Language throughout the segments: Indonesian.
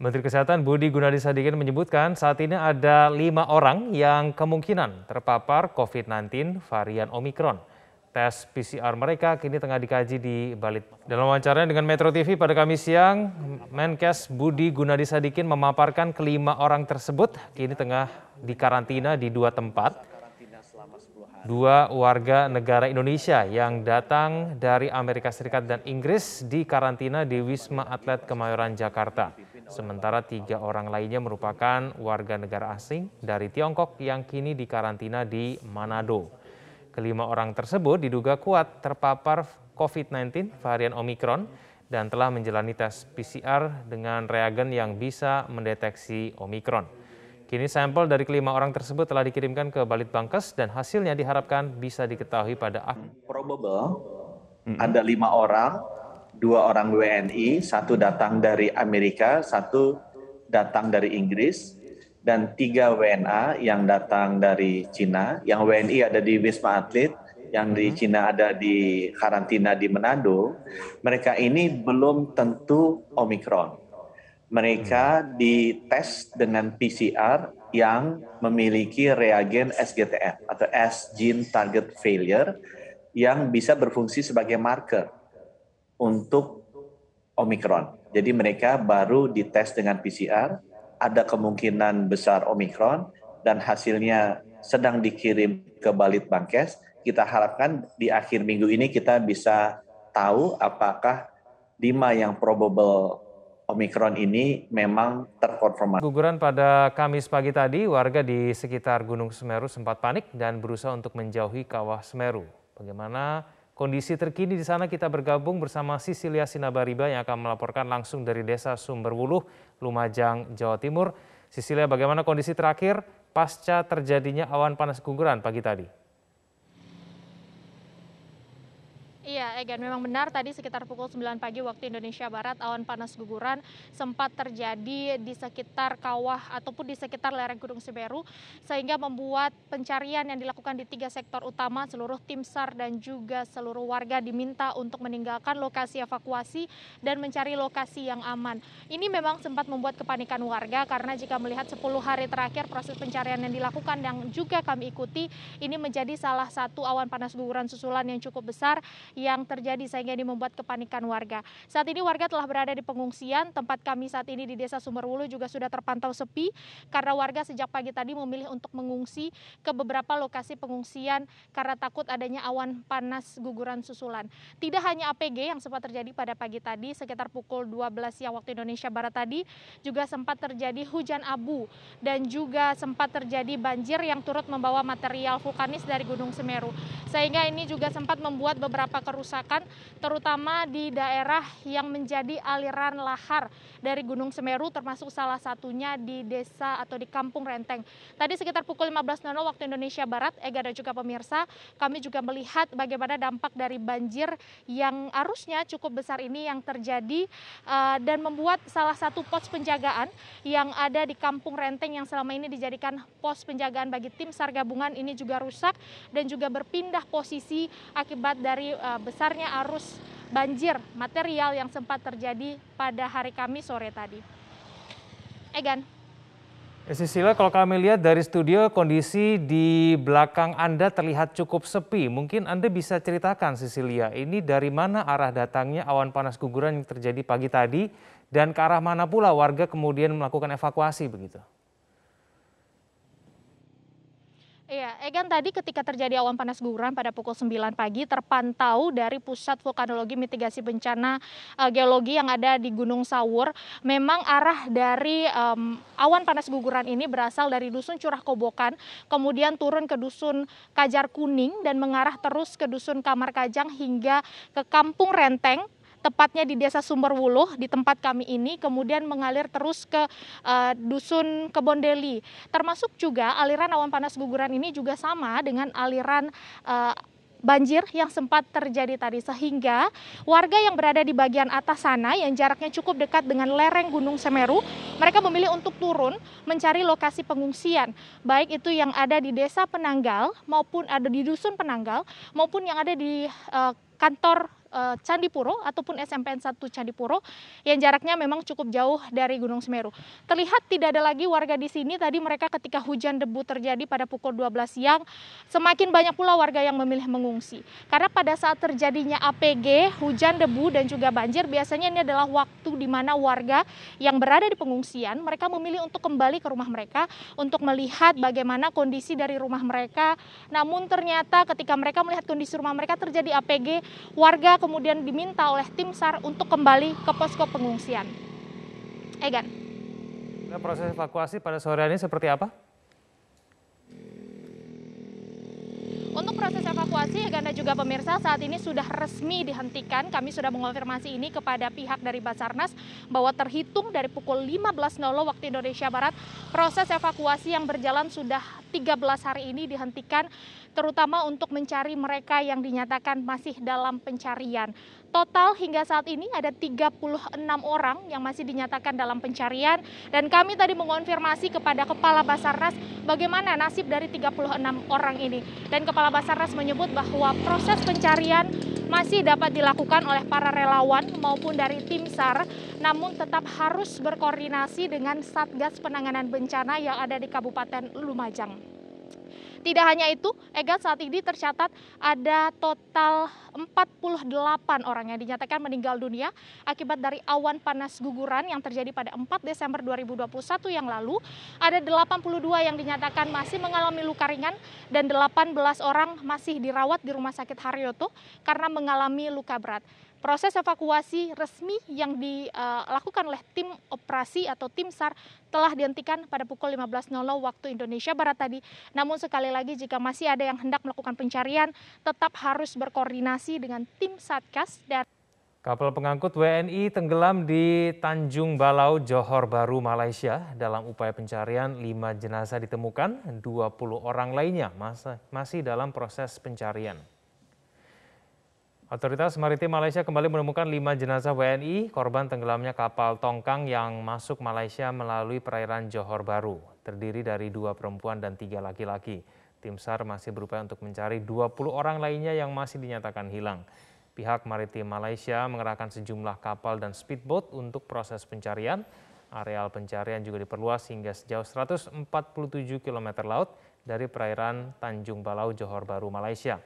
Menteri Kesehatan Budi Gunadi Sadikin menyebutkan saat ini ada lima orang yang kemungkinan terpapar COVID-19 varian Omikron. Tes PCR mereka kini tengah dikaji di Balit. Dalam wawancara dengan Metro TV pada Kamis siang, Menkes Budi Gunadi Sadikin memaparkan kelima orang tersebut kini tengah dikarantina di dua tempat dua warga negara Indonesia yang datang dari Amerika Serikat dan Inggris di karantina di Wisma Atlet Kemayoran, Jakarta. Sementara tiga orang lainnya merupakan warga negara asing dari Tiongkok yang kini dikarantina di Manado. Kelima orang tersebut diduga kuat terpapar COVID-19 varian Omikron dan telah menjalani tes PCR dengan reagen yang bisa mendeteksi Omikron. Kini sampel dari kelima orang tersebut telah dikirimkan ke Balitbangkes dan hasilnya diharapkan bisa diketahui pada akhir. Probable mm -hmm. ada lima orang, dua orang WNI, satu datang dari Amerika, satu datang dari Inggris, dan tiga WNA yang datang dari Cina. Yang WNI ada di Wisma Atlet, yang di Cina ada di karantina di Manado. Mereka ini belum tentu Omikron mereka hmm. dites dengan PCR yang memiliki reagen SGTF atau S gene target failure yang bisa berfungsi sebagai marker untuk Omicron. Jadi mereka baru dites dengan PCR, ada kemungkinan besar Omicron dan hasilnya sedang dikirim ke Balit Bangkes. Kita harapkan di akhir minggu ini kita bisa tahu apakah lima yang probable Omikron ini memang terkonfirmasi. Guguran pada Kamis pagi tadi, warga di sekitar Gunung Semeru sempat panik dan berusaha untuk menjauhi kawah Semeru. Bagaimana kondisi terkini di sana kita bergabung bersama Sisilia Sinabariba yang akan melaporkan langsung dari Desa Sumberwuluh, Lumajang, Jawa Timur. Sisilia, bagaimana kondisi terakhir pasca terjadinya awan panas guguran pagi tadi? Iya, Egan, memang benar tadi sekitar pukul 9 pagi waktu Indonesia Barat awan panas guguran sempat terjadi di sekitar kawah ataupun di sekitar lereng Gunung Semeru sehingga membuat pencarian yang dilakukan di tiga sektor utama seluruh tim SAR dan juga seluruh warga diminta untuk meninggalkan lokasi evakuasi dan mencari lokasi yang aman. Ini memang sempat membuat kepanikan warga karena jika melihat 10 hari terakhir proses pencarian yang dilakukan yang juga kami ikuti ini menjadi salah satu awan panas guguran susulan yang cukup besar yang terjadi sehingga ini membuat kepanikan warga. Saat ini warga telah berada di pengungsian. Tempat kami saat ini di Desa Sumberwulu juga sudah terpantau sepi karena warga sejak pagi tadi memilih untuk mengungsi ke beberapa lokasi pengungsian karena takut adanya awan panas guguran susulan. Tidak hanya APG yang sempat terjadi pada pagi tadi sekitar pukul 12 siang waktu Indonesia Barat tadi juga sempat terjadi hujan abu dan juga sempat terjadi banjir yang turut membawa material vulkanis dari Gunung Semeru. Sehingga ini juga sempat membuat beberapa kerusakan terutama di daerah yang menjadi aliran lahar dari Gunung Semeru termasuk salah satunya di desa atau di Kampung Renteng. Tadi sekitar pukul 15.00 waktu Indonesia Barat, Ega dan juga pemirsa, kami juga melihat bagaimana dampak dari banjir yang arusnya cukup besar ini yang terjadi uh, dan membuat salah satu pos penjagaan yang ada di Kampung Renteng yang selama ini dijadikan pos penjagaan bagi tim SAR gabungan ini juga rusak dan juga berpindah posisi akibat dari uh, besarnya arus banjir material yang sempat terjadi pada hari Kamis sore tadi. Egan. Ya, Sisila, kalau kami lihat dari studio kondisi di belakang Anda terlihat cukup sepi. Mungkin Anda bisa ceritakan Sisilia, ini dari mana arah datangnya awan panas guguran yang terjadi pagi tadi dan ke arah mana pula warga kemudian melakukan evakuasi begitu? Iya, Egan tadi ketika terjadi awan panas guguran pada pukul 9 pagi terpantau dari Pusat Vulkanologi Mitigasi Bencana uh, Geologi yang ada di Gunung Sawur. Memang arah dari um, awan panas guguran ini berasal dari Dusun Curah Kobokan, kemudian turun ke Dusun Kajar Kuning dan mengarah terus ke Dusun Kamar Kajang hingga ke Kampung Renteng tepatnya di Desa Sumberwuluh di tempat kami ini kemudian mengalir terus ke uh, dusun Kebondeli. Termasuk juga aliran awan panas guguran ini juga sama dengan aliran uh, banjir yang sempat terjadi tadi sehingga warga yang berada di bagian atas sana yang jaraknya cukup dekat dengan lereng Gunung Semeru mereka memilih untuk turun mencari lokasi pengungsian baik itu yang ada di desa Penanggal maupun ada di dusun Penanggal maupun yang ada di uh, kantor uh, Candipuro ataupun SMPN 1 Candipuro yang jaraknya memang cukup jauh dari Gunung Semeru. Terlihat tidak ada lagi warga di sini tadi mereka ketika hujan debu terjadi pada pukul 12 siang semakin banyak pula warga yang memilih mengungsi. Karena pada saat terjadinya APG, hujan debu dan juga banjir biasanya ini adalah waktu di mana warga yang berada di pengungsian mereka memilih untuk kembali ke rumah mereka untuk melihat bagaimana kondisi dari rumah mereka. Namun ternyata ketika mereka melihat kondisi rumah mereka terjadi APG, warga kemudian diminta oleh tim SAR untuk kembali ke posko pengungsian. Egan. Proses evakuasi pada sore ini seperti apa? Untuk proses evakuasi, Ganda juga pemirsa saat ini sudah resmi dihentikan. Kami sudah mengonfirmasi ini kepada pihak dari Basarnas bahwa terhitung dari pukul 15.00 waktu Indonesia Barat, proses evakuasi yang berjalan sudah 13 hari ini dihentikan terutama untuk mencari mereka yang dinyatakan masih dalam pencarian. Total hingga saat ini ada 36 orang yang masih dinyatakan dalam pencarian dan kami tadi mengonfirmasi kepada Kepala Basarnas bagaimana nasib dari 36 orang ini. Dan Kepala Basarnas menyebut bahwa proses pencarian masih dapat dilakukan oleh para relawan maupun dari tim SAR, namun tetap harus berkoordinasi dengan Satgas Penanganan Bencana yang ada di Kabupaten Lumajang. Tidak hanya itu, Egat saat ini tercatat ada total 48 orang yang dinyatakan meninggal dunia akibat dari awan panas guguran yang terjadi pada 4 Desember 2021 yang lalu. Ada 82 yang dinyatakan masih mengalami luka ringan dan 18 orang masih dirawat di Rumah Sakit Haryoto karena mengalami luka berat. Proses evakuasi resmi yang dilakukan oleh tim operasi atau tim SAR telah dihentikan pada pukul 15.00 waktu Indonesia Barat tadi. Namun sekali lagi jika masih ada yang hendak melakukan pencarian, tetap harus berkoordinasi dengan tim Satgas dan Kapal pengangkut WNI tenggelam di Tanjung Balau, Johor Baru, Malaysia. Dalam upaya pencarian, lima jenazah ditemukan, 20 orang lainnya masih dalam proses pencarian. Otoritas Maritim Malaysia kembali menemukan lima jenazah WNI korban tenggelamnya kapal tongkang yang masuk Malaysia melalui perairan Johor Baru. Terdiri dari dua perempuan dan tiga laki-laki. Tim SAR masih berupaya untuk mencari 20 orang lainnya yang masih dinyatakan hilang. Pihak Maritim Malaysia mengerahkan sejumlah kapal dan speedboat untuk proses pencarian. Areal pencarian juga diperluas hingga sejauh 147 km laut dari perairan Tanjung Balau, Johor Baru, Malaysia.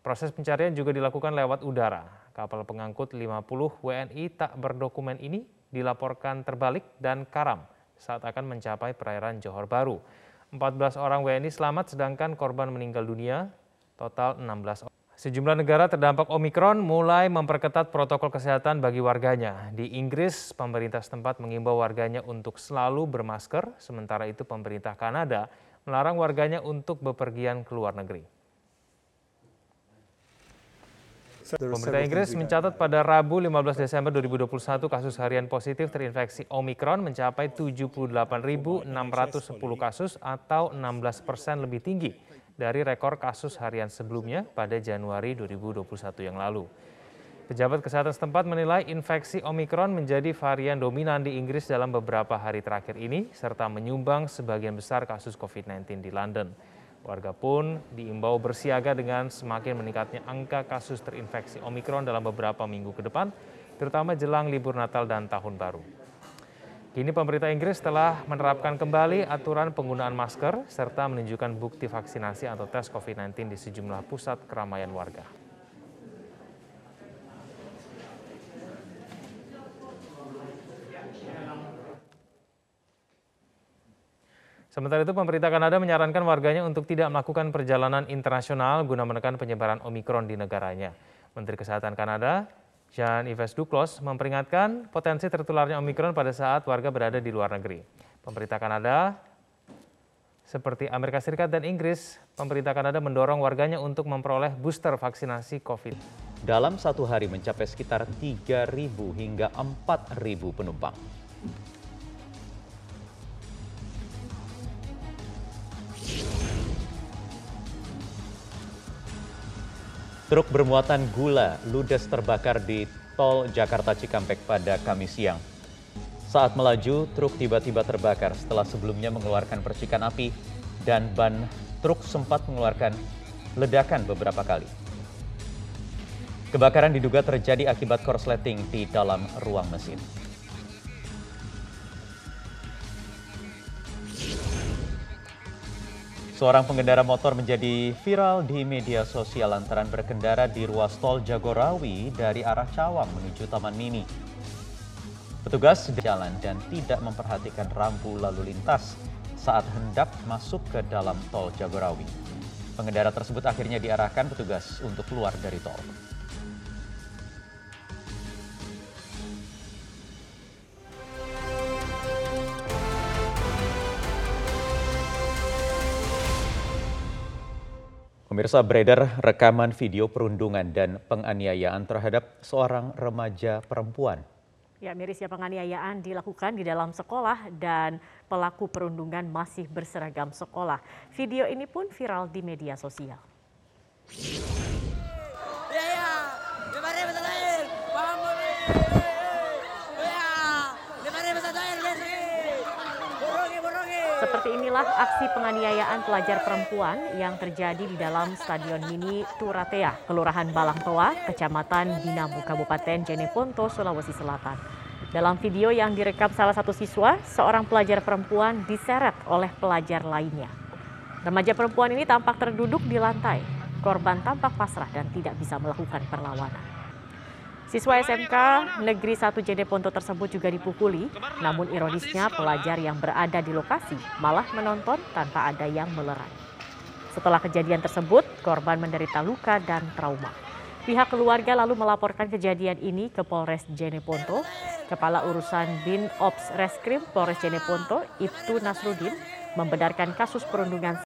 Proses pencarian juga dilakukan lewat udara. Kapal pengangkut 50 WNI tak berdokumen ini dilaporkan terbalik dan karam saat akan mencapai perairan Johor Baru. 14 orang WNI selamat sedangkan korban meninggal dunia total 16 orang. Sejumlah negara terdampak Omikron mulai memperketat protokol kesehatan bagi warganya. Di Inggris, pemerintah setempat mengimbau warganya untuk selalu bermasker, sementara itu pemerintah Kanada melarang warganya untuk bepergian ke luar negeri. Pemerintah Inggris mencatat pada Rabu 15 Desember 2021 kasus harian positif terinfeksi Omikron mencapai 78.610 kasus atau 16 persen lebih tinggi dari rekor kasus harian sebelumnya pada Januari 2021 yang lalu. Pejabat kesehatan setempat menilai infeksi Omikron menjadi varian dominan di Inggris dalam beberapa hari terakhir ini, serta menyumbang sebagian besar kasus COVID-19 di London. Warga pun diimbau bersiaga dengan semakin meningkatnya angka kasus terinfeksi Omikron dalam beberapa minggu ke depan, terutama jelang libur Natal dan Tahun Baru. Kini pemerintah Inggris telah menerapkan kembali aturan penggunaan masker serta menunjukkan bukti vaksinasi atau tes COVID-19 di sejumlah pusat keramaian warga. Sementara itu, pemerintah Kanada menyarankan warganya untuk tidak melakukan perjalanan internasional guna menekan penyebaran Omikron di negaranya. Menteri Kesehatan Kanada, Jean-Yves Duclos, memperingatkan potensi tertularnya Omikron pada saat warga berada di luar negeri. Pemerintah Kanada, seperti Amerika Serikat dan Inggris, pemerintah Kanada mendorong warganya untuk memperoleh booster vaksinasi COVID. Dalam satu hari mencapai sekitar 3.000 hingga 4.000 penumpang. Truk bermuatan gula ludes terbakar di tol Jakarta Cikampek pada Kamis siang. Saat melaju, truk tiba-tiba terbakar setelah sebelumnya mengeluarkan percikan api dan ban truk sempat mengeluarkan ledakan beberapa kali. Kebakaran diduga terjadi akibat korsleting di dalam ruang mesin. Seorang pengendara motor menjadi viral di media sosial lantaran berkendara di ruas tol Jagorawi dari arah Cawang menuju Taman Mini. Petugas jalan dan tidak memperhatikan rambu lalu lintas saat hendak masuk ke dalam tol Jagorawi. Pengendara tersebut akhirnya diarahkan petugas untuk keluar dari tol. Pemirsa beredar rekaman video perundungan dan penganiayaan terhadap seorang remaja perempuan. Ya, mirisnya penganiayaan dilakukan di dalam sekolah dan pelaku perundungan masih berseragam sekolah. Video ini pun viral di media sosial. Ya, ya. Lima ribu satu air. Bangun nih. Ya. Lima ribu satu air. Besri. Burungi, burungi. Seperti inilah aksi penganiayaan pelajar perempuan yang terjadi di dalam Stadion Mini Turatea, Kelurahan Balangtoa, Kecamatan Binamu, Kabupaten Jeneponto, Sulawesi Selatan. Dalam video yang direkam salah satu siswa, seorang pelajar perempuan diseret oleh pelajar lainnya. Remaja perempuan ini tampak terduduk di lantai. Korban tampak pasrah dan tidak bisa melakukan perlawanan. Siswa SMK Negeri 1 Jeneponto tersebut juga dipukuli, namun ironisnya pelajar yang berada di lokasi malah menonton tanpa ada yang melerai. Setelah kejadian tersebut, korban menderita luka dan trauma. Pihak keluarga lalu melaporkan kejadian ini ke Polres Jeneponto. Kepala Urusan Bin Ops Reskrim Polres Jeneponto, Ibtu Nasrudin, membenarkan kasus perundungan